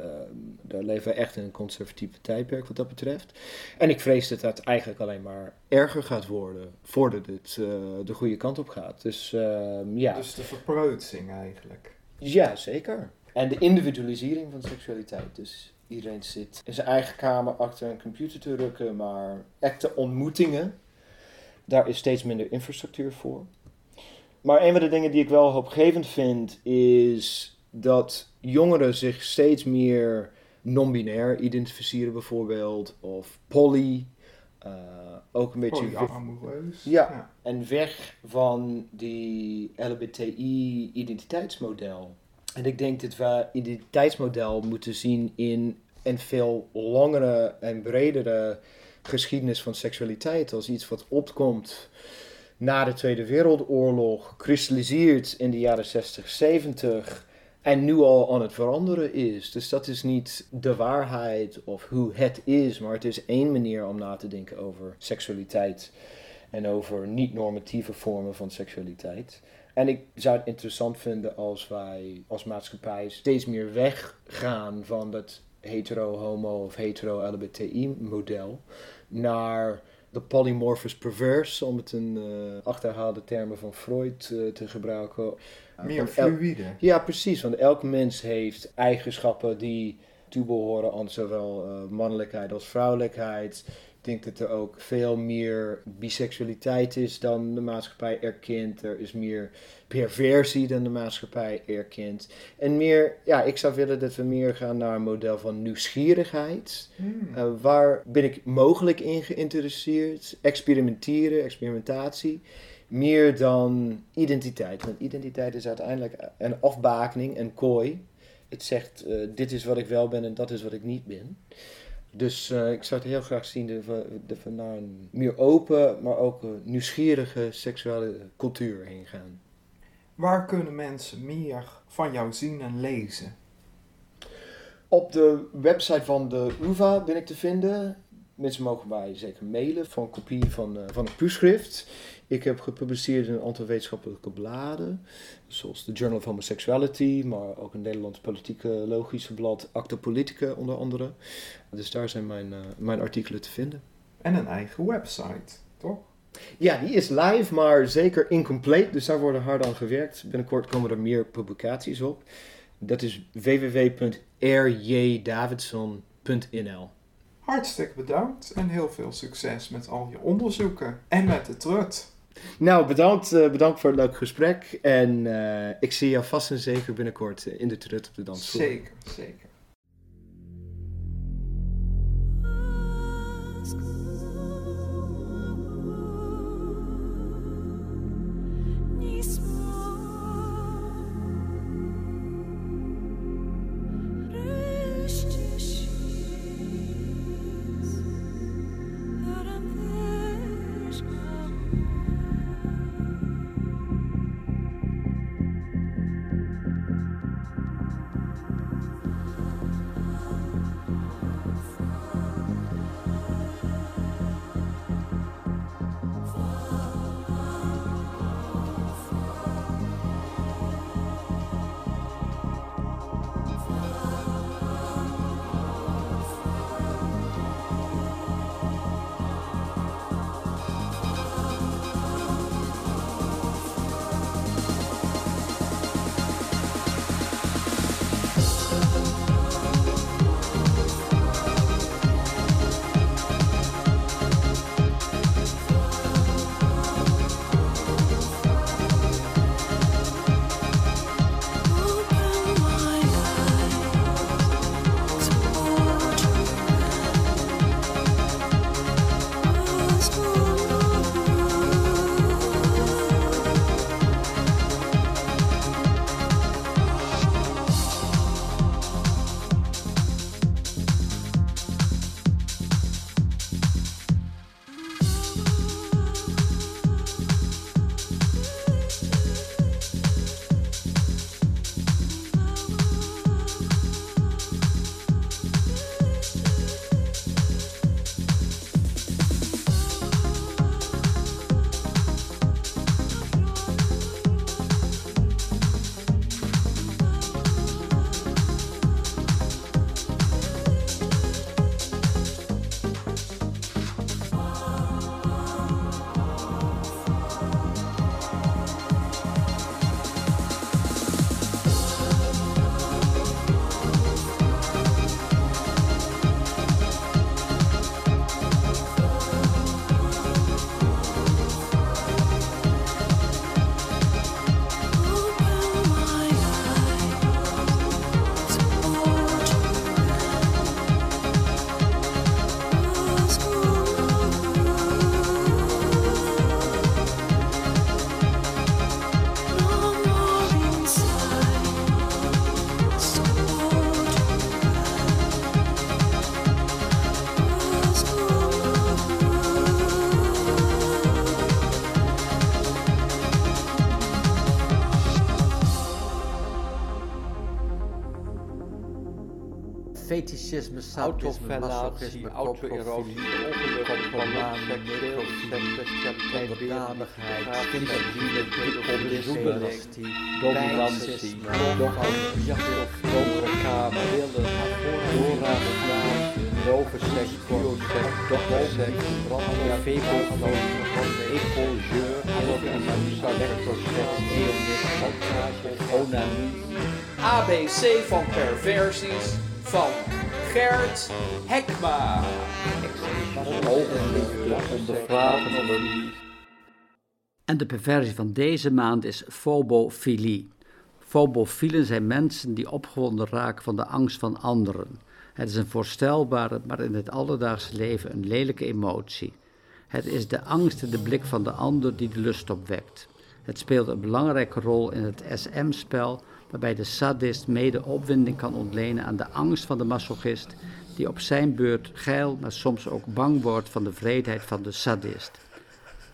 daar leven we echt in een conservatieve tijdperk wat dat betreft. En ik vrees dat dat eigenlijk alleen maar erger gaat worden voordat het eh, de goede kant op gaat. Dus ehm, ja. Dus de verpreutsing eigenlijk. Ja, zeker. En de individualisering van seksualiteit. Dus iedereen zit in zijn eigen kamer achter een computer te rukken, maar echte ontmoetingen, daar is steeds minder infrastructuur voor. Maar een van de dingen die ik wel hoopgevend vind, is dat jongeren zich steeds meer non-binair identificeren bijvoorbeeld, of poly, eh, ook een beetje... Polyamoreus. Ja. En weg van die LBTI-identiteitsmodel. En ik denk dat we identiteitsmodel moeten zien in een veel langere en bredere geschiedenis van seksualiteit. Als iets wat opkomt na de Tweede Wereldoorlog, kristalliseert in de jaren 60, 70 en nu al aan het veranderen is. Dus dat is niet de waarheid of hoe het is, maar het is één manier om na te denken over seksualiteit en over niet-normatieve vormen van seksualiteit. En ik zou het interessant vinden als wij als maatschappij steeds meer weggaan van dat hetero-homo of hetero-LBTI-model naar de polymorphous perverse, om het in eh, achterhaalde termen van Freud eh, te gebruiken. Meer el- fluïde. ja, precies. Want elk mens heeft eigenschappen die toebehoren aan zowel eh, mannelijkheid als vrouwelijkheid. Ik denk dat er ook veel meer biseksualiteit is dan de maatschappij erkent. Er is meer perversie dan de maatschappij erkent. En meer, ja, ik zou willen dat we meer gaan naar een model van nieuwsgierigheid. Uh, waar ben ik mogelijk in geïnteresseerd? Experimenteren, experimentatie. Meer dan identiteit. Want identiteit is uiteindelijk een afbakening, een kooi. Het zegt, uh, dit is wat ik wel ben en dat is wat ik niet ben. Dus uh, ik zou het heel graag zien dat we, dat we naar een meer open, maar ook een nieuwsgierige seksuele cultuur heen gaan. Waar kunnen mensen meer van jou zien en lezen? Op de website van de UvA ben ik te vinden. Mensen mogen mij zeker mailen voor een kopie van, uh, van het proefschrift. Ik heb gepubliceerd in een aantal wetenschappelijke bladen, zoals de Journal of Homosexuality, maar ook een Nederlands politieke logische blad, Acta Politica onder andere. Dus daar zijn mijn, uh, mijn artikelen te vinden. En een eigen website, toch? Ja, die is live, maar zeker incomplete, dus daar worden hard aan gewerkt. Binnenkort komen er meer publicaties op. Dat is www.rjdavidson.nl. Hartstikke bedankt en heel veel succes met al je onderzoeken en met de trut. Nou, bedankt, uh, bedankt voor het leuke gesprek. En uh, ik zie jou vast en zeker binnenkort in de trut op de dansvloer. Zeker, zeker. Fetischisme, sadisme, masochisme, autoerosie, onderdanigheid, kinderliefde, diplomatie, dominantie, kamer, willen, doorraden, rovenseks, bioseks, dokterseks, brandweer, ecogeur, electroseks, onanie, ABC van perversies, van Gert Hekma. En de perversie van deze maand is fobofilie. Fobofielen zijn mensen die opgewonden raken van de angst van anderen. Het is een voorstelbare, maar in het alledaagse leven een lelijke emotie. Het is de angst in de blik van de ander die de lust opwekt. Het speelt een belangrijke rol in het SM-spel, waarbij de sadist mede opwinding kan ontlenen aan de angst van de masochist, die op zijn beurt geil, maar soms ook bang wordt van de vreedheid van de sadist.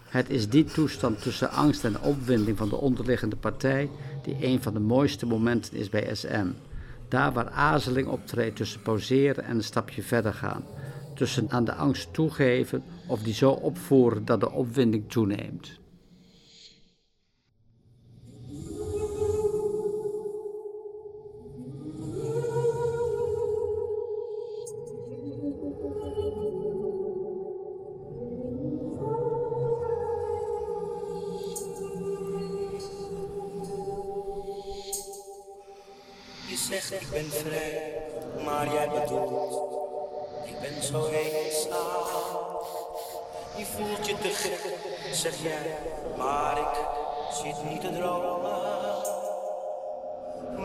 Het is die toestand tussen angst en opwinding van de onderliggende partij die een van de mooiste momenten is bij SM. Daar waar aarzeling optreedt tussen pauzeren en een stapje verder gaan. Tussen aan de angst toegeven of die zo opvoeren dat de opwinding toeneemt. Zegt ik ben vrij, maar jij bedoelt ik ben zo heen slaaf. Je voelt je te gek, zeg jij, maar ik zit niet te dromen.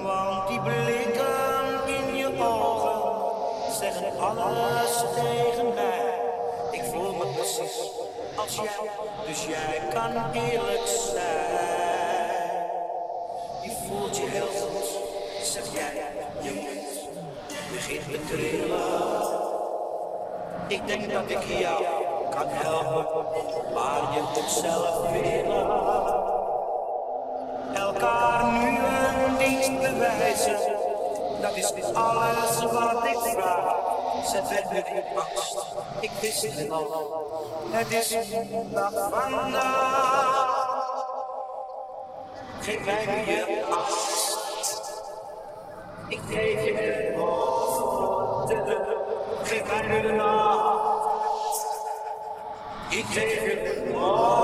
Want die blikken in je ogen zeggen alles tegen mij. Ik voel me precies als jij, dus jij kan eerlijk zijn. Je voelt je heel Ik denk dat ik jou kan helpen, maar je moet zelf willen. Elkaar nu een dienst bewijzen, dat is alles wat ik vraag. Zet je angst, ik wist het al, het is dat vandaag. Geef mij je angst, ik geef je geef mij nu de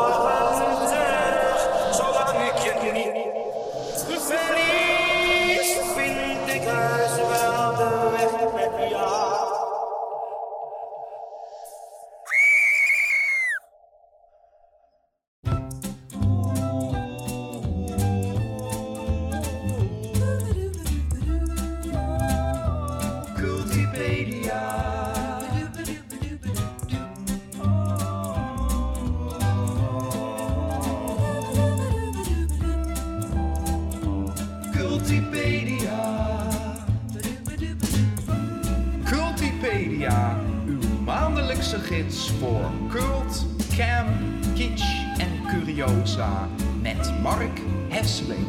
Cultipedia. Cultipedia, uw maandelijkse gids voor cult, camp, kitsch en curiosa. Met Mark Hesseling.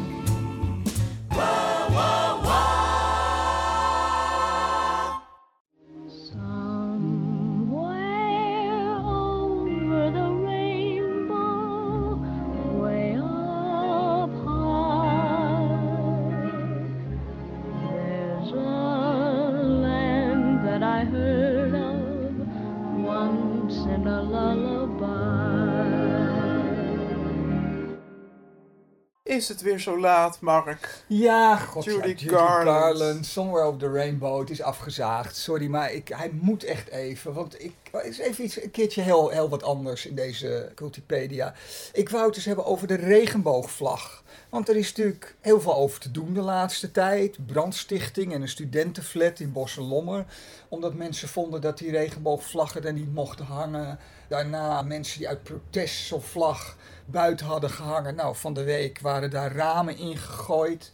Het weer zo laat, Mark? Ja, god, Judy ja, Judy Garland. Garland. Somewhere Over the Rainbow. Het is afgezaagd. Sorry, maar ik, hij moet echt even. Want ik het is even iets, een keertje heel, heel wat anders in deze Cultipedia. Ik wou het eens hebben over de regenboogvlag. Want er is natuurlijk heel veel over te doen de laatste tijd. Brandstichting en een studentenflat in Bos en Lommer. Omdat mensen vonden dat die regenboogvlaggen er niet mochten hangen. Daarna mensen die uit protest zo'n vlag buiten hadden gehangen. Nou, van de week waren daar ramen ingegooid.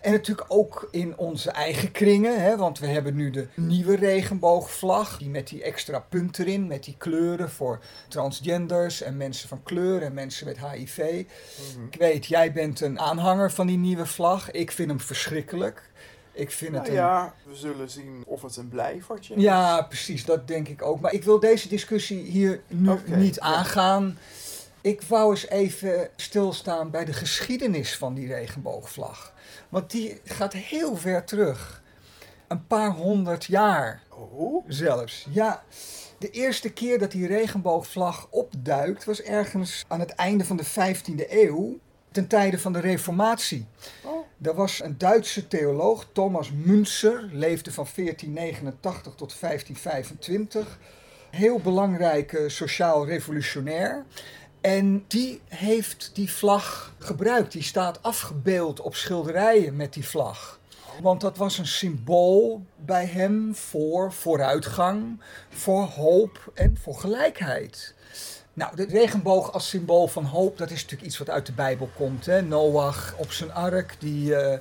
En natuurlijk ook in onze eigen kringen, hè, want we hebben nu de nieuwe regenboogvlag. Die met die extra punten erin, met die kleuren voor transgenders en mensen van kleur en mensen met HIV. Ik weet, jij bent een aanhanger van die nieuwe vlag. Ik vind hem verschrikkelijk. Ik vind het Nou een... ja, we zullen zien of het een blijvertje is. Ja, precies, dat denk ik ook. Maar ik wil deze discussie hier nu niet aangaan. Ik wou eens even stilstaan bij de geschiedenis van die regenboogvlag. Want die gaat heel ver terug. Een paar honderd jaar Oh, zelfs. Ja, de eerste keer dat die regenboogvlag opduikt was ergens aan het einde van de 15e eeuw, ten tijde van de Reformatie. Oh. Er was een Duitse theoloog, Thomas Münzer, leefde van 1489 tot 1525. Heel belangrijke sociaal revolutionair. En die heeft die vlag gebruikt. Die staat afgebeeld op schilderijen met die vlag. Want dat was een symbool bij hem voor vooruitgang, voor hoop en voor gelijkheid. Nou, de regenboog als symbool van hoop, dat is natuurlijk iets wat uit de Bijbel komt. Hè? Noach op zijn ark, die eh,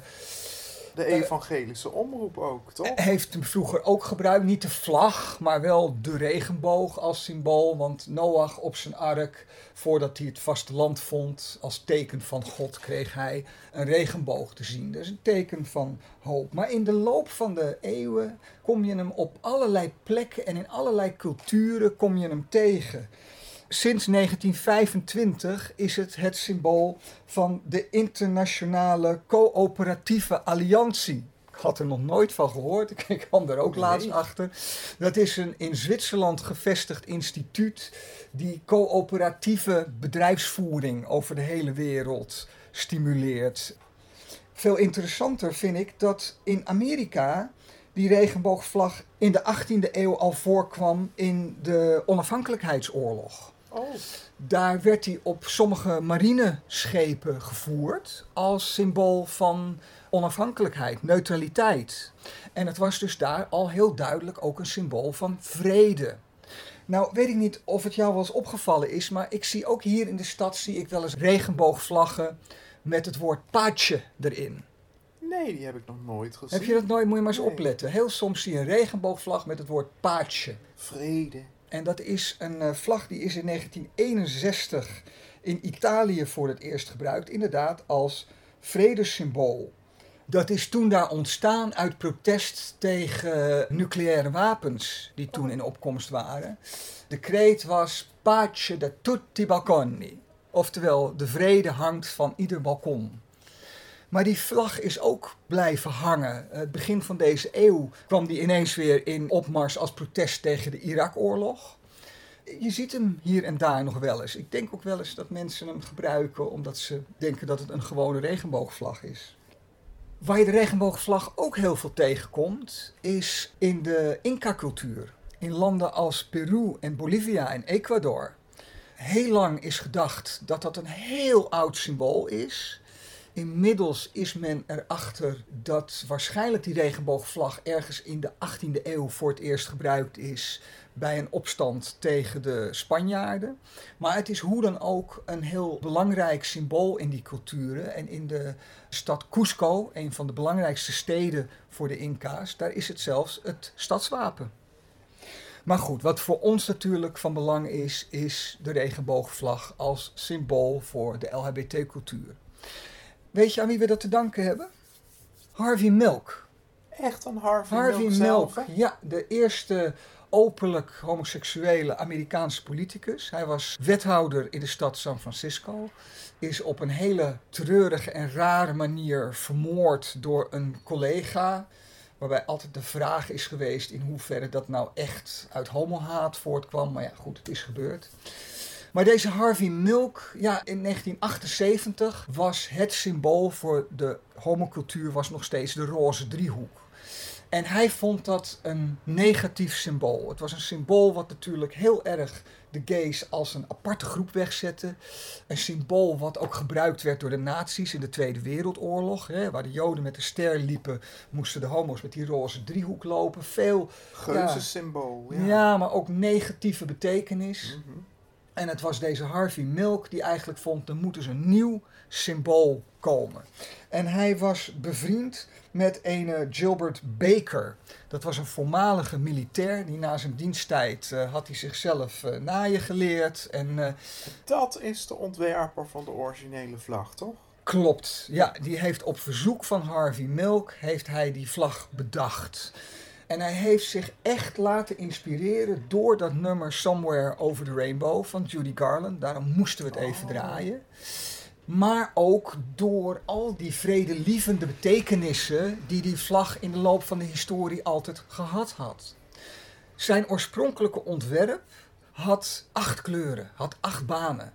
De evangelische omroep ook, toch? heeft hem vroeger ook gebruikt. Niet de vlag, maar wel de regenboog als symbool. Want Noach op zijn ark, voordat hij het vasteland vond, als teken van God, kreeg hij een regenboog te zien. Dat is een teken van hoop. Maar in de loop van de eeuwen kom je hem op allerlei plekken en in allerlei culturen kom je hem tegen. Sinds 1925 is het het symbool van de Internationale Coöperatieve Alliantie. Ik had er nog nooit van gehoord, ik kwam er ook Nee. laatst achter. Dat is een in Zwitserland gevestigd instituut die coöperatieve bedrijfsvoering over de hele wereld stimuleert. Veel interessanter vind ik dat in Amerika die regenboogvlag in de 18e eeuw al voorkwam in de onafhankelijkheidsoorlog. Oh, Daar werd hij op sommige marineschepen gevoerd als symbool van onafhankelijkheid, neutraliteit. En het was dus daar al heel duidelijk ook een symbool van vrede. Nou, weet ik niet of het jou wel eens opgevallen is, maar ik zie ook hier in de stad zie ik wel eens regenboogvlaggen met het woord pace erin. nee, die heb ik nog nooit gezien. Heb je dat nooit? Moet je maar eens Nee. opletten. Heel soms zie je een regenboogvlag met het woord pace. Vrede. En dat is een eh, vlag die is in 1961 in Italië voor het eerst gebruikt, inderdaad als vredessymbool. Dat is toen daar ontstaan uit protest tegen nucleaire wapens die toen in opkomst waren. De kreet was pace da tutti balconi, oftewel de vrede hangt van ieder balkon. Maar die vlag is ook blijven hangen. Het begin van deze eeuw kwam die ineens weer in opmars als protest tegen de Irak-oorlog. Je ziet hem hier en daar nog wel eens. Ik denk ook wel eens dat mensen hem gebruiken omdat ze denken dat het een gewone regenboogvlag is. Waar je de regenboogvlag ook heel veel tegenkomt, is in de Inca-cultuur. In landen als Peru en Bolivia en Ecuador. Heel lang is gedacht dat dat een heel oud symbool is. Inmiddels is men erachter dat waarschijnlijk die regenboogvlag ergens in de 18e eeuw voor het eerst gebruikt is bij een opstand tegen de Spanjaarden. Maar het is hoe dan ook een heel belangrijk symbool in die culturen. En in de stad Cusco, een van de belangrijkste steden voor de Inca's, daar is het zelfs het stadswapen. Maar goed, wat voor ons natuurlijk van belang is, is de regenboogvlag als symbool voor de LHBT-cultuur. Weet je aan wie we dat te danken hebben? Harvey Milk. Echt een Harvey, Harvey Milk Milk, zelf, ja, de eerste openlijk homoseksuele Amerikaanse politicus. Hij was wethouder in de stad San Francisco. Is op een hele treurige en rare manier vermoord door een collega. Waarbij altijd de vraag is geweest in hoeverre dat nou echt uit homohaat voortkwam. Maar ja, goed, het is gebeurd. Maar deze Harvey Milk, ja, in 1978 was het symbool voor de homocultuur was nog steeds de roze driehoek. En hij vond dat een negatief symbool. Het was een symbool wat natuurlijk heel erg de gays als een aparte groep wegzette. Een symbool wat ook gebruikt werd door de nazi's in de Tweede Wereldoorlog. Hè, waar de joden met de ster liepen, moesten de homo's met die roze driehoek lopen. Veel Geuzensymbool, ja. ja, maar ook negatieve betekenis. Mhm. En het was deze Harvey Milk die eigenlijk vond, er moet dus een nieuw symbool komen. En hij was bevriend met een Gilbert Baker. Dat was een voormalige militair die na zijn diensttijd eh, had hij zichzelf eh, naaien geleerd. En eh, Dat is de ontwerper van de originele vlag, toch? Klopt, ja. Die heeft op verzoek van Harvey Milk heeft hij die vlag bedacht. En hij heeft zich echt laten inspireren door dat nummer Somewhere Over the Rainbow van Judy Garland. Daarom moesten we het even draaien. Maar ook door al die vredelievende betekenissen die die vlag in de loop van de historie altijd gehad had. Zijn oorspronkelijke ontwerp had acht kleuren, had acht banen.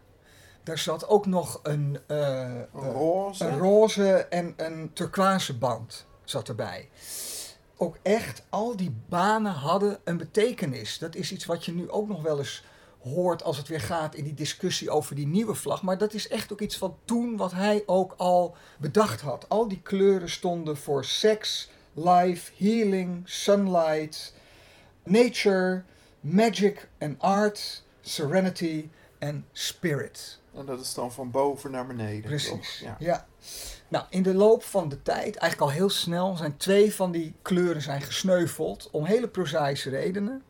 Daar zat ook nog een, eh, eh, roze? een roze en een turquoise band zat erbij. Ook echt, al die banen hadden een betekenis. Dat is iets wat je nu ook nog wel eens hoort als het weer gaat in die discussie over die nieuwe vlag. Maar dat is echt ook iets van toen wat hij ook al bedacht had. Al die kleuren stonden voor seks, life, healing, sunlight, nature, magic en art, serenity en spirit. En dat is dan van boven naar beneden. Precies. Ja. Nou, in de loop van de tijd, eigenlijk al heel snel, zijn twee van die kleuren zijn gesneuveld om hele prozaïsche redenen.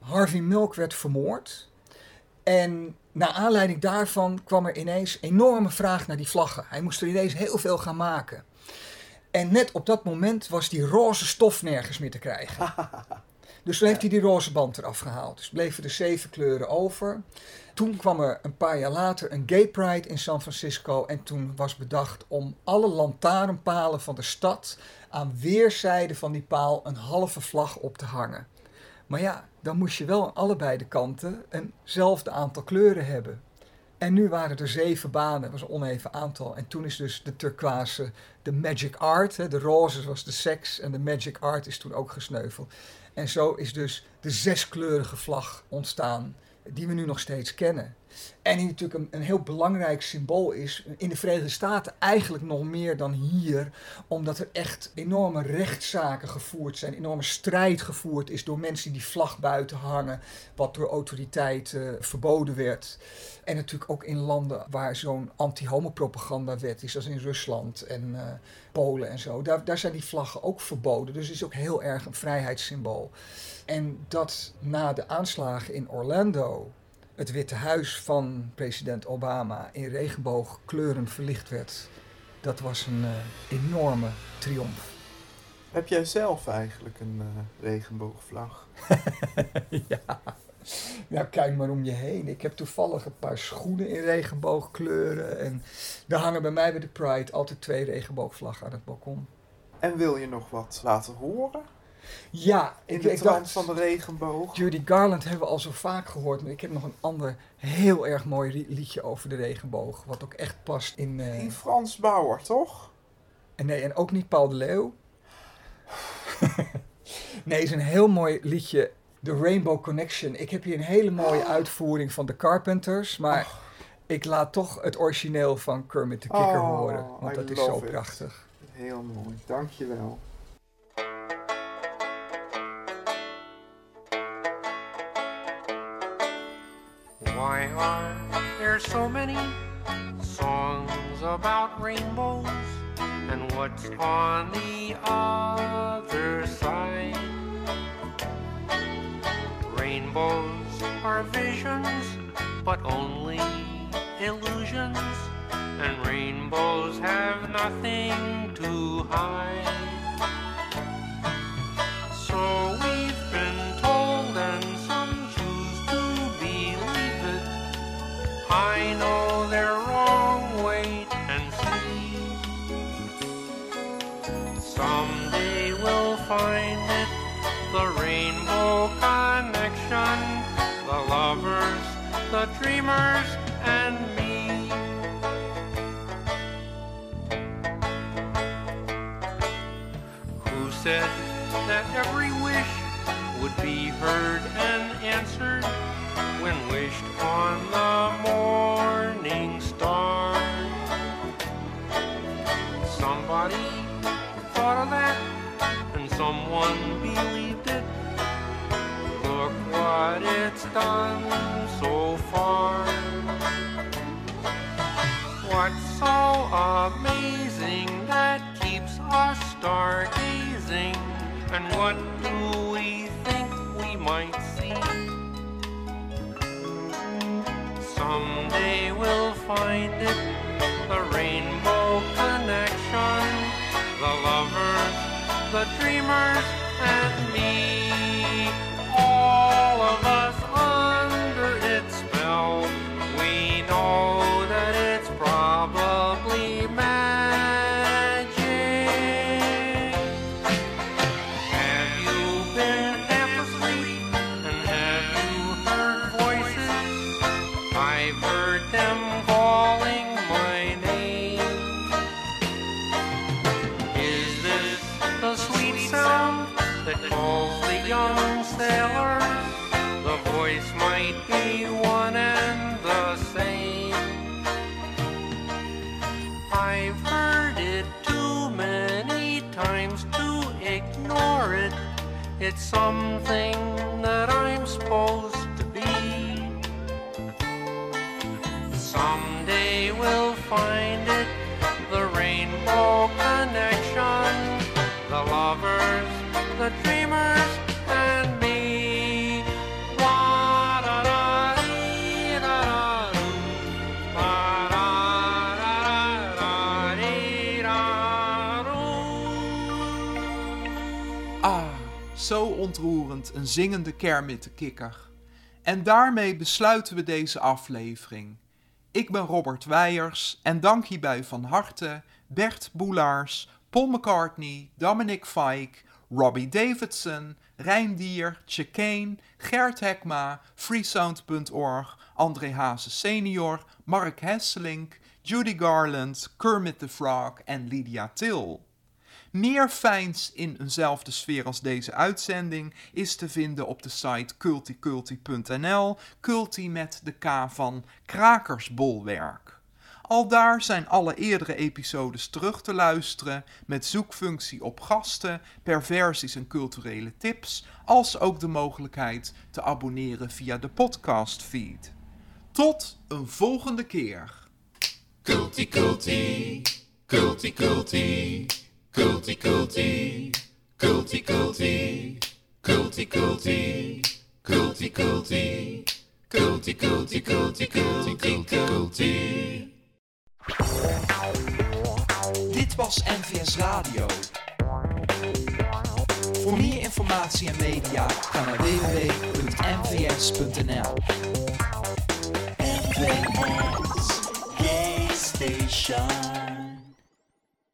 Harvey Milk werd vermoord. En naar aanleiding daarvan kwam er ineens enorme vraag naar die vlaggen. Hij moest er ineens heel veel gaan maken. En net op dat moment was die roze stof nergens meer te krijgen. Dus toen heeft hij die roze band eraf gehaald. Dus bleven er zeven kleuren over. Toen kwam er een paar jaar later een Gay Pride in San Francisco. En toen was bedacht om alle lantaarnpalen van de stad aan weerszijden van die paal een halve vlag op te hangen. Maar ja, dan moest je wel aan allebei de kanten eenzelfde aantal kleuren hebben. En nu waren er zeven banen, dat was een oneven aantal. En toen is dus de turquoise de magic art. Hè, de roze was de seks en de magic art is toen ook gesneuveld. En zo is dus de zeskleurige vlag ontstaan, die we nu nog steeds kennen. En die natuurlijk een, een heel belangrijk symbool is in de Verenigde Staten, eigenlijk nog meer dan hier, omdat er echt enorme rechtszaken gevoerd zijn, enorme strijd gevoerd is door mensen die vlag buiten hangen, wat door autoriteiten verboden werd. En natuurlijk ook in landen waar zo'n anti-homopropagandawet is, zoals in Rusland en eh, Polen en zo. Daar, daar zijn die vlaggen ook verboden. Dus het is ook heel erg een vrijheidssymbool. En dat na de aanslagen in Orlando het Witte Huis van president Obama in regenboogkleuren verlicht werd, dat was een eh, enorme triomf. Heb jij zelf eigenlijk een eh, regenboogvlag? ja. Nou, kijk maar om je heen. Ik heb toevallig een paar schoenen in regenboogkleuren. En er hangen bij mij bij de Pride altijd twee regenboogvlaggen aan het balkon. En wil je nog wat laten horen? Ja, In ik, de ik dacht, van de regenboog? Judy Garland hebben we al zo vaak gehoord. Maar ik heb nog een ander heel erg mooi liedje over de regenboog. Wat ook echt past in... eh, In Frans Bauer, toch? En nee, en ook niet Paul de Leeuw. nee, is een heel mooi liedje. The Rainbow Connection. Ik heb hier een hele mooie uitvoering van de Carpenters. Maar ik laat toch het origineel van Kermit de Kikker Oh, horen. Want I dat is zo it. prachtig. Heel mooi, dankjewel. Why are there so many songs about rainbows? And what's on the other side? Rainbows are visions, but only illusions. And rainbows have nothing to hide. Dreamers, and me. Who said that every wish would be heard and answered when wished on the morning star? Somebody thought of that and someone believed it. What it's done so far. What's so amazing that keeps us stargazing? And what do we think we might see? Someday we'll find it, the rainbow connection, the lovers, the dreamers, and some een zingende kermittenkikker. En daarmee besluiten we deze aflevering. Ik ben Robert Weijers en dank hierbij van harte Bert Boelaars, Paul McCartney, Dominic Fike, Robbie Davidson, Reindier, Chicane, Gert Hekma, freesound.org, André Hazen senior, Mark Hesselink, Judy Garland, Kermit the Frog en Lydia Till. Meer fijns in eenzelfde sfeer als deze uitzending is te vinden op de site culticulti.nl, culti met de K van krakersbolwerk. Aldaar zijn alle eerdere episodes terug te luisteren met zoekfunctie op gasten, perversies en culturele tips, als ook de mogelijkheid te abonneren via de podcastfeed. Tot een volgende keer. Culti culti, culti culti, culti culti, culti culti, culti culti, culti culti, culti. Dit was NVS Radio. Voor meer informatie en media ga naar www.nvs.nl. NVS Station.